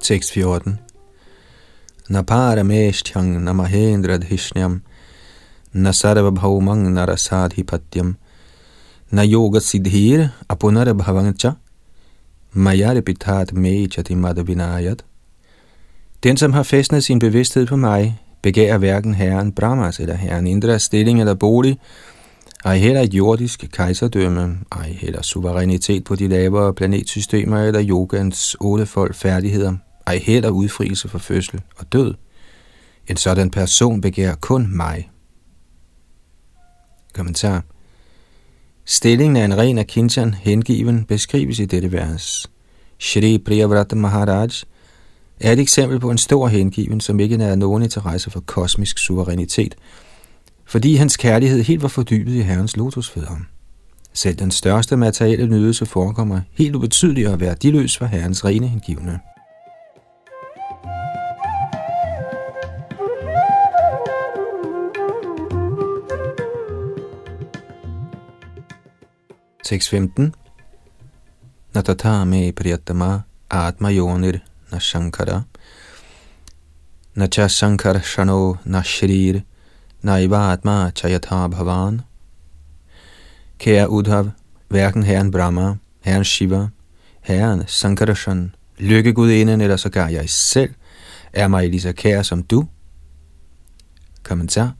Tekst 14 Naparameshtyang namahendra dhishnyam न सर्वभौमं नरसाधिपत्यं न योगसिद्धिर अपुनर्भवं च mayaripitat me chatimadvinayat. Den, som har fæstnet sin bevidsthed på mig, begærer hverken herren Brahmas eller herren Indras stilling eller bolig, ej heller et jordisk kejserdømme, ej heller suverænitet på de lavere planetsystemer eller yogans ottefold færdigheder, ej heller udfrielse for fødsel og død. En sådan person begærer kun mig. Kommentar. Stillingen af en ren Akinchan hengiven beskrives i dette vers. Shri Priyavrata Maharaj er et eksempel på en stor hengiven, som ikke nærede nogen interesse for kosmisk suverænitet, fordi hans kærlighed helt var fordybet i Herrens lotusfødder. Selv den største materielle nydelse forekommer helt ubetydeligt at være diløs for Herrens rene hengivne. Tekst 15. Priyatama atma yonir na shankara na cha shankar shano na shrir na atma chayatha bhavan. Kære Udhav, hverken herren Brahma, herren Shiva, herren Sankarashan, lykkegudinden eller sågar jeg selv, er mig lige så kær som du. Kommentar.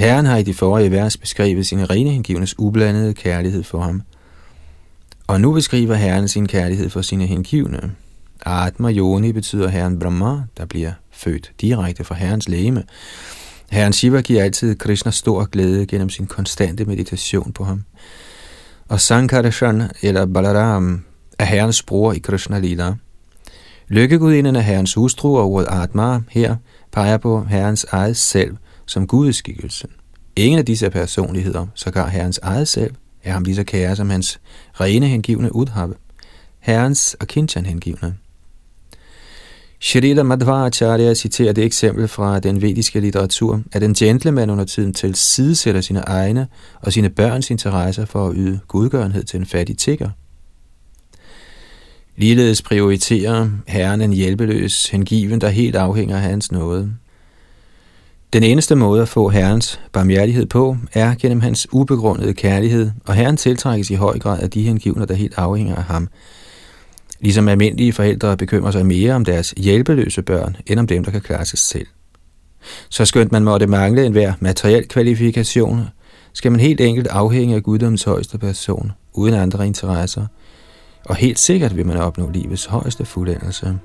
Herren har i de forrige vers beskrevet sin rene hengivnes ublandede kærlighed for ham. Og nu beskriver Herren sin kærlighed for sine hengivne. Atma Yoni betyder Herren Brahma, der bliver født direkte fra Herrens lægeme. Herren Shiva giver altid Krishna stor glæde gennem sin konstante meditation på ham. Og Sankarashan eller Balaram er Herrens bror i Krishna Lila. Lykkegudinden er Herrens hustru, og ordet Atma her peger på Herrens eget selv – som gudeskikkelsen. Ingen af disse personligheder, sågar herrens eget selv, er ham lige så kære som hans rene hengivne udhappe. herrens og kinchan hengivne. Shrita Madhvacharya citerer det eksempel fra den vediske litteratur, at en gentleman under tiden til sidesætter sine egne og sine børns interesser for at yde gudgørenhed til en fattig tigger. Ligeledes prioriterer Herren en hjælpeløs hengiven, der helt afhænger af hans nåde. Den eneste måde at få Herrens barmhjertighed på, er gennem hans ubegrundede kærlighed, og Herren tiltrækkes i høj grad af de hengivne, der helt afhænger af ham. Ligesom almindelige forældre bekymrer sig mere om deres hjælpeløse børn, end om dem, der kan klare sig selv. Så skønt man måtte mangle enhver materiel kvalifikation, skal man helt enkelt afhænge af guddoms højeste person, uden andre interesser, og helt sikkert vil man opnå livets højeste fuldendelse.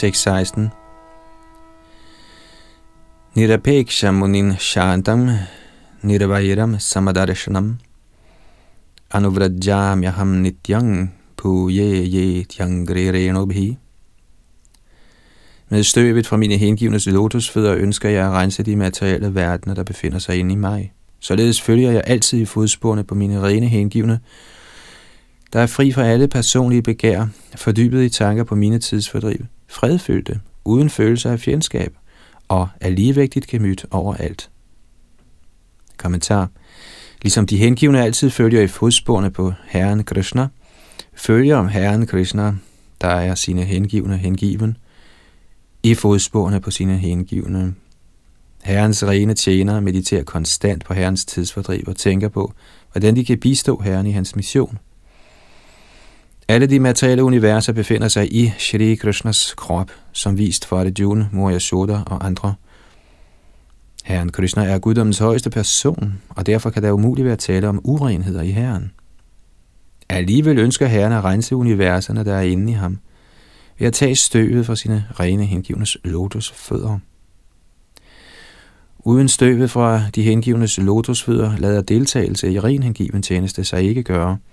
Tekst 16. Nirapeksha munin shantam nirvairam samadarshanam anuvrajamyaham nityang puye ye tyangrerenobhi. Med støvet fra mine hengivnes lotusfødder ønsker jeg at rense de materielle verdener, der befinder sig inde i mig. Således følger jeg altid i fodsporene på mine rene hengivne, der er fri fra alle personlige begær, fordybet i tanker på mine tidsfordriv fredfyldte, uden følelse af fjendskab, og er ligevægtigt gemyt overalt. Kommentar. Ligesom de hengivne altid følger i fodsporene på Herren Krishna, følger om Herren Krishna, der er sine hengivne hengiven, i fodsporene på sine hengivne. Herrens rene tjenere mediterer konstant på Herrens tidsfordriv og tænker på, hvordan de kan bistå Herren i hans mission – alle de materielle universer befinder sig i Shri Krishnas krop, som vist for Arjuna, Moria Soda og andre. Herren Krishna er guddommens højeste person, og derfor kan der umuligt være tale om urenheder i Herren. Alligevel ønsker Herren at rense universerne, der er inde i ham, ved at tage støvet fra sine rene hengivnes lotusfødder. Uden støvet fra de hengivnes lotusfødder lader deltagelse i ren hengiven tjeneste sig ikke gøre –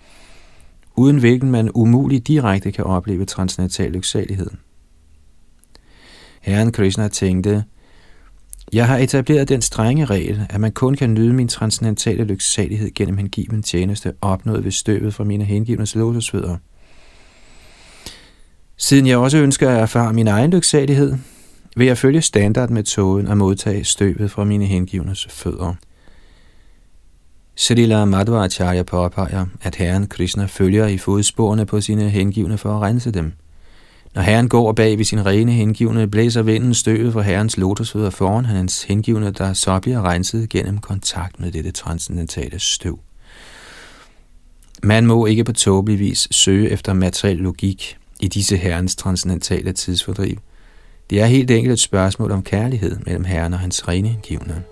uden hvilken man umuligt direkte kan opleve transcendental lyksalighed. Herren Krishna tænkte, jeg har etableret den strenge regel, at man kun kan nyde min transcendentale lyksalighed gennem hengiven tjeneste, opnået ved støvet fra mine hengivnes lotusfødder. Siden jeg også ønsker at erfare min egen lyksalighed, vil jeg følge standardmetoden og modtage støvet fra mine hengivnes fødder – Srila Madhvacharya påpeger, at Herren Krishna følger i fodsporene på sine hengivne for at rense dem. Når Herren går bag ved sin rene hengivne, blæser vinden støvet fra Herrens lotusfødder foran hans hengivne, der så bliver renset gennem kontakt med dette transcendentale støv. Man må ikke på tåbelig vis søge efter materiel logik i disse herrens transcendentale tidsfordriv. Det er helt enkelt et spørgsmål om kærlighed mellem herren og hans rene hengivne.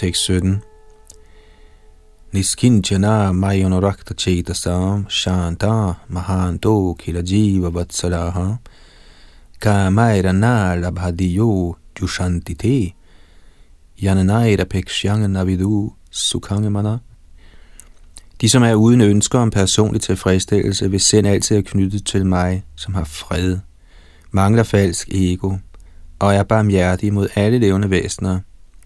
Tekst 17. Niskinchana mayonorakta chetasam shanta mahanto kilajiva vatsalaha kamairana labhadiyo jushantite yananaira pekshangen avidu sukhangemana de, som er uden ønsker om personlig tilfredsstillelse, vil sind altid er knyttet til mig, som har fred, mangler falsk ego, og er barmhjertig mod alle levende væsener,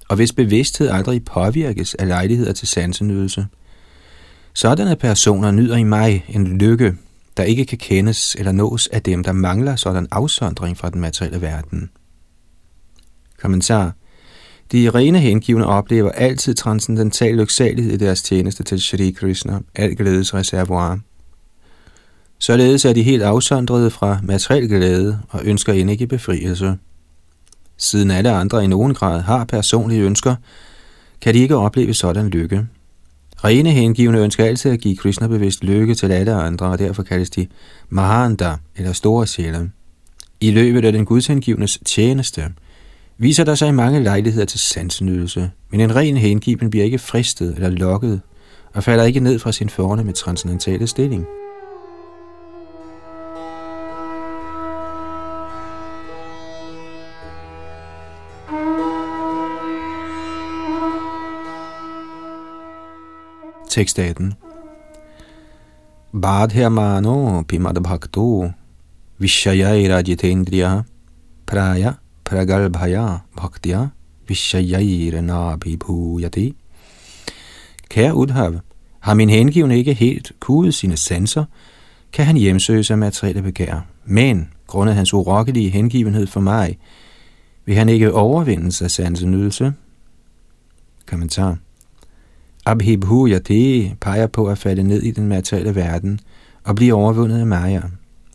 og hvis bevidsthed aldrig påvirkes af lejligheder til sansenydelse. Sådanne personer nyder i mig en lykke, der ikke kan kendes eller nås af dem, der mangler sådan afsondring fra den materielle verden. Kommentar. De rene hengivne oplever altid transcendental lyksalighed i deres tjeneste til Shri Krishna, al glædes reservoir. Således er de helt afsondrede fra materiel glæde og ønsker end ikke befrielse. Siden alle andre i nogen grad har personlige ønsker, kan de ikke opleve sådan lykke. Rene hengivne ønsker altid at give Krishna bevidst lykke til alle andre, og derfor kaldes de Mahanda, eller store sjæle. I løbet af den gudshengivnes tjeneste viser der sig mange lejligheder til sansenydelse, men en ren hengiven bliver ikke fristet eller lokket, og falder ikke ned fra sin forne med transcendentale stilling. Tekst 18. Badhyamano pimad bhakto vishayai rajitendriya praya pragalbhaya bhaktya vishayair nabhibhuyati. Kære Udhav, har min hengivne ikke helt kudet sine sanser, kan han hjemsøge sig materielle begær. Men, grundet hans urokkelige hengivenhed for mig, vil han ikke overvinde sig sansenydelse. Kommentar. Abhibhu Yate peger på at falde ned i den materielle verden og blive overvundet af Maya.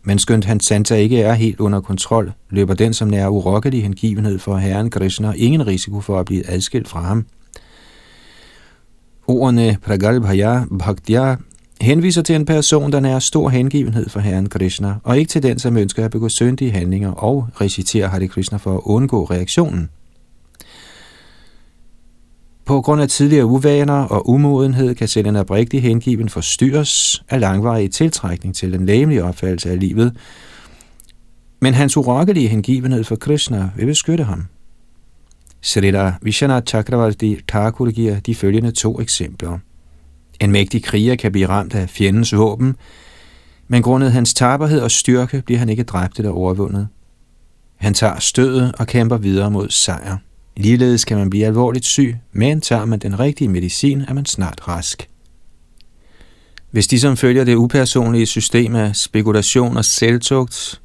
Men skønt hans santa ikke er helt under kontrol, løber den, som nærer urokkelig hengivenhed for Herren Krishna, ingen risiko for at blive adskilt fra ham. Ordene Pragalbhaya Bhaktya henviser til en person, der nærer stor hengivenhed for Herren Krishna, og ikke til den, som ønsker at begå syndige handlinger og recitere Hare Krishna for at undgå reaktionen. På grund af tidligere uvaner og umodenhed kan selv en oprigtig hengiven forstyrres af langvarig tiltrækning til den læmelige opfattelse af livet, men hans urokkelige hengivenhed for Krishna vil beskytte ham. Srila Vishana Chakravarti Thakur giver de følgende to eksempler. En mægtig kriger kan blive ramt af fjendens våben, men grundet hans taberhed og styrke bliver han ikke dræbt eller overvundet. Han tager stødet og kæmper videre mod sejr. Ligeledes kan man blive alvorligt syg, men tager man den rigtige medicin, er man snart rask. Hvis de, som følger det upersonlige system af spekulation og selvtugt,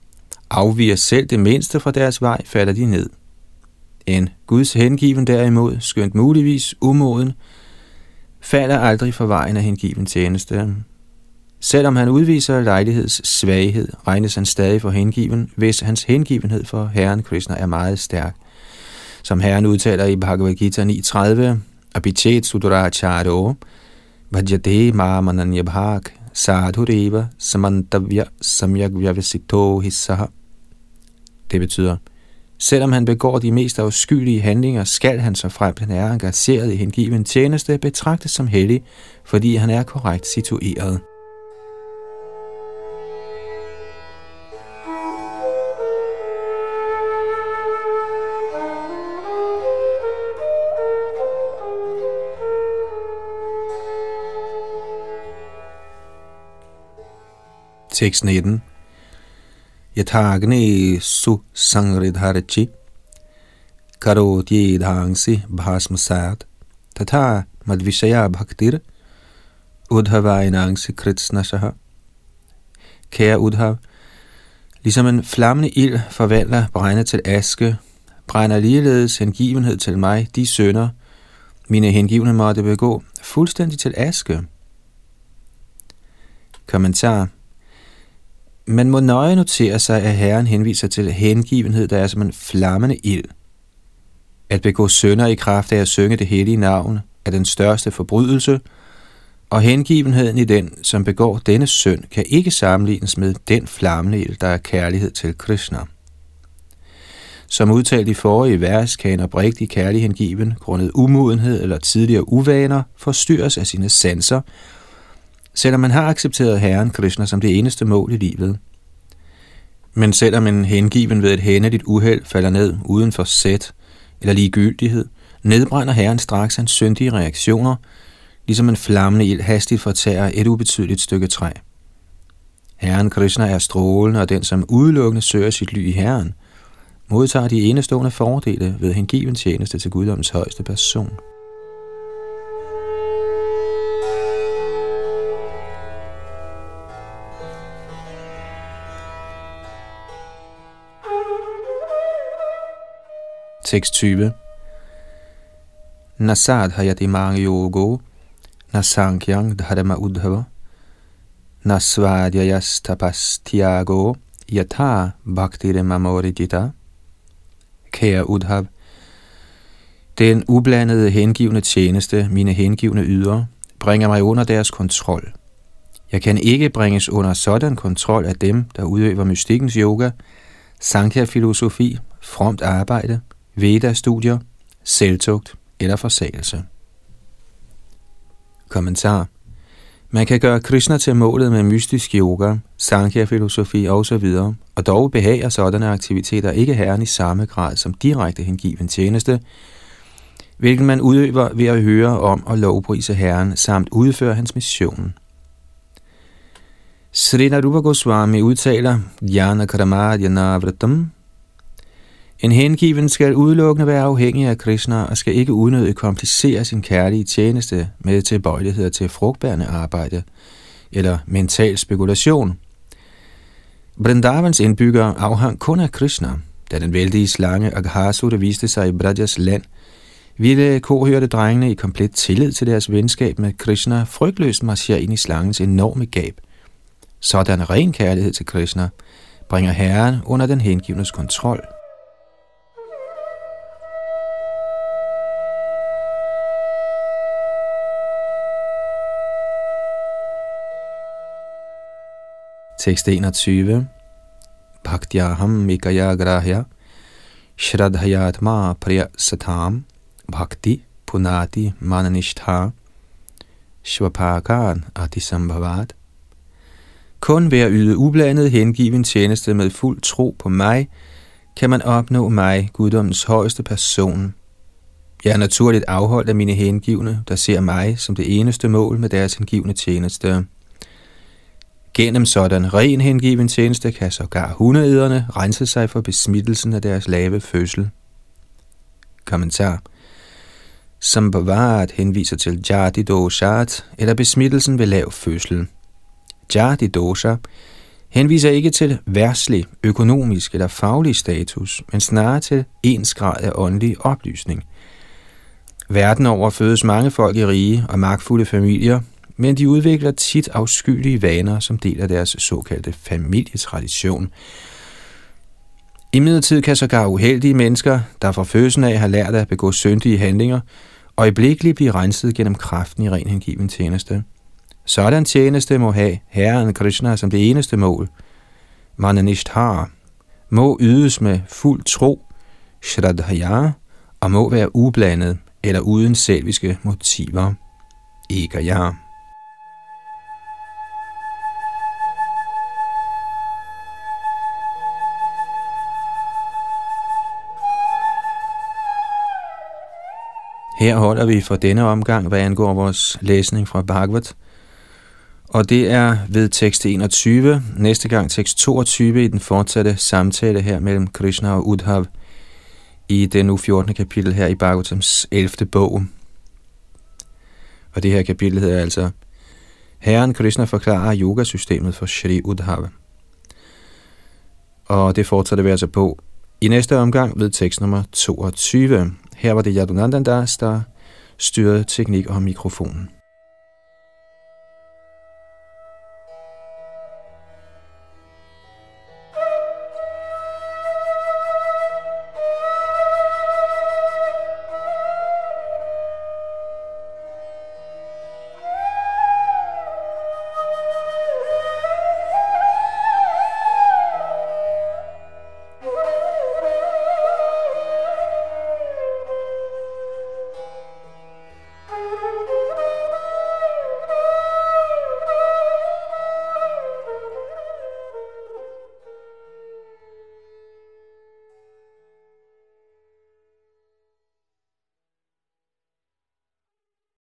afviger selv det mindste fra deres vej, falder de ned. En Guds hengiven derimod, skønt muligvis umoden, falder aldrig for vejen af hengiven tjeneste. Selvom han udviser lejligheds svaghed, regnes han stadig for hengiven, hvis hans hengivenhed for Herren Krishna er meget stærk som Herren udtaler i Bhagavad Gita 9.30, Abhichet Suduracharo, Bhajate Mamananya Bhag, Sadhureva Samantavya Samyagvyavasito Hissaha. Det betyder, selvom han begår de mest afskyelige handlinger, skal han så frem han er engageret i hengiven tjeneste betragtes som hellig, fordi han er korrekt situeret. Tekst 19. Yathagne su sangridharchi karoti dhangsi bhasmasat tatha madvishaya bhaktir udhavainangsi kritsnashaha. Kære Udhav, ligesom en flammende ild forvandler brænde til aske, brænder ligeledes hengivenhed til mig, de sønder, mine hengivne måtte begå, fuldstændig til aske. Kommentar man må nøje notere sig, at Herren henviser til hengivenhed, der er som en flammende ild. At begå sønder i kraft af at synge det hellige navn er den største forbrydelse, og hengivenheden i den, som begår denne synd, kan ikke sammenlignes med den flammende ild, der er kærlighed til Krishna. Som udtalt i forrige vers, kan en oprigtig kærlig hengiven, grundet umodenhed eller tidligere uvaner, forstyrres af sine sanser, selvom man har accepteret Herren Krishna som det eneste mål i livet. Men selvom en hengiven ved et hændeligt uheld falder ned uden for sæt eller ligegyldighed, nedbrænder Herren straks hans syndige reaktioner, ligesom en flammende ild hastigt fortærer et ubetydeligt stykke træ. Herren Krishna er strålende, og den, som udelukkende søger sit ly i Herren, modtager de enestående fordele ved hengiven tjeneste til Guddoms højeste person. Tekst 20. Nasad hayati mange yogo, nasankyang dharma udhava, nasvadhyayas tapas tiago, yatha bhaktire mamorijita. Kære Udhav, den ublandede hengivne tjeneste, mine hengivne yder, bringer mig under deres kontrol. Jeg kan ikke bringes under sådan kontrol af dem, der udøver mystikkens yoga, sankhya-filosofi, fromt arbejde, Veda-studier, selvtugt eller forsagelse. Kommentar Man kan gøre Krishna til målet med mystisk yoga, Sankhya-filosofi osv., og dog behager sådanne aktiviteter ikke herren i samme grad som direkte hengiven tjeneste, hvilken man udøver ved at høre om og lovprise herren samt udføre hans mission. Sri Narupa Goswami udtaler, Jnana Kramadhyana Vratam, en hengiven skal udelukkende være afhængig af Krishna og skal ikke unødigt komplicere sin kærlige tjeneste med tilbøjeligheder til frugtbærende arbejde eller mental spekulation. Brindavans indbyggere afhang kun af Krishna. Da den vældige slange Aghasura viste sig i Brajas land, ville kohørte drengene i komplet tillid til deres venskab med Krishna frygtløst marchere ind i slangens enorme gab. Sådan ren kærlighed til Krishna bringer Herren under den hengivnes kontrol – Tekst 21. Bhaktyaham mikaya grahya Shradhayatma priya satam Bhakti punati mananishtha Shvapakan atisambhavat Kun ved at yde ublandet hengiven tjeneste med fuld tro på mig, kan man opnå mig, guddommens højeste person. Jeg er naturligt afholdt af mine hengivne, der ser mig som det eneste mål med deres hengivne tjeneste. Gennem sådan ren hengiven tjeneste kan sågar hundeæderne rense sig for besmittelsen af deres lave fødsel. Kommentar Som bevaret henviser til Jati Doshat, eller besmittelsen ved lav fødsel. Jati Dosha henviser ikke til værslig, økonomisk eller faglig status, men snarere til ens grad af åndelig oplysning. Verden over fødes mange folk i rige og magtfulde familier, men de udvikler tit afskyelige vaner som del af deres såkaldte familietradition. I midlertid kan sågar uheldige mennesker, der fra fødslen af har lært at begå syndige handlinger, og i blive renset gennem kraften i ren hengiven tjeneste. Sådan tjeneste må have Herren Krishna som det eneste mål. Mananishthar må ydes med fuld tro, Shraddhaya, og må være ublandet eller uden selviske motiver. Egaya. Her holder vi for denne omgang, hvad angår vores læsning fra Bhagavad. Og det er ved tekst 21, næste gang tekst 22 i den fortsatte samtale her mellem Krishna og Udhav i det nu 14. kapitel her i Bhagavatams 11. bog. Og det her kapitel hedder altså Herren Krishna forklarer yogasystemet for Shri Udhav. Og det fortsætter vi altså på i næste omgang ved tekst nummer 22. Her var det Yadunandandas, der styrede teknik og mikrofonen.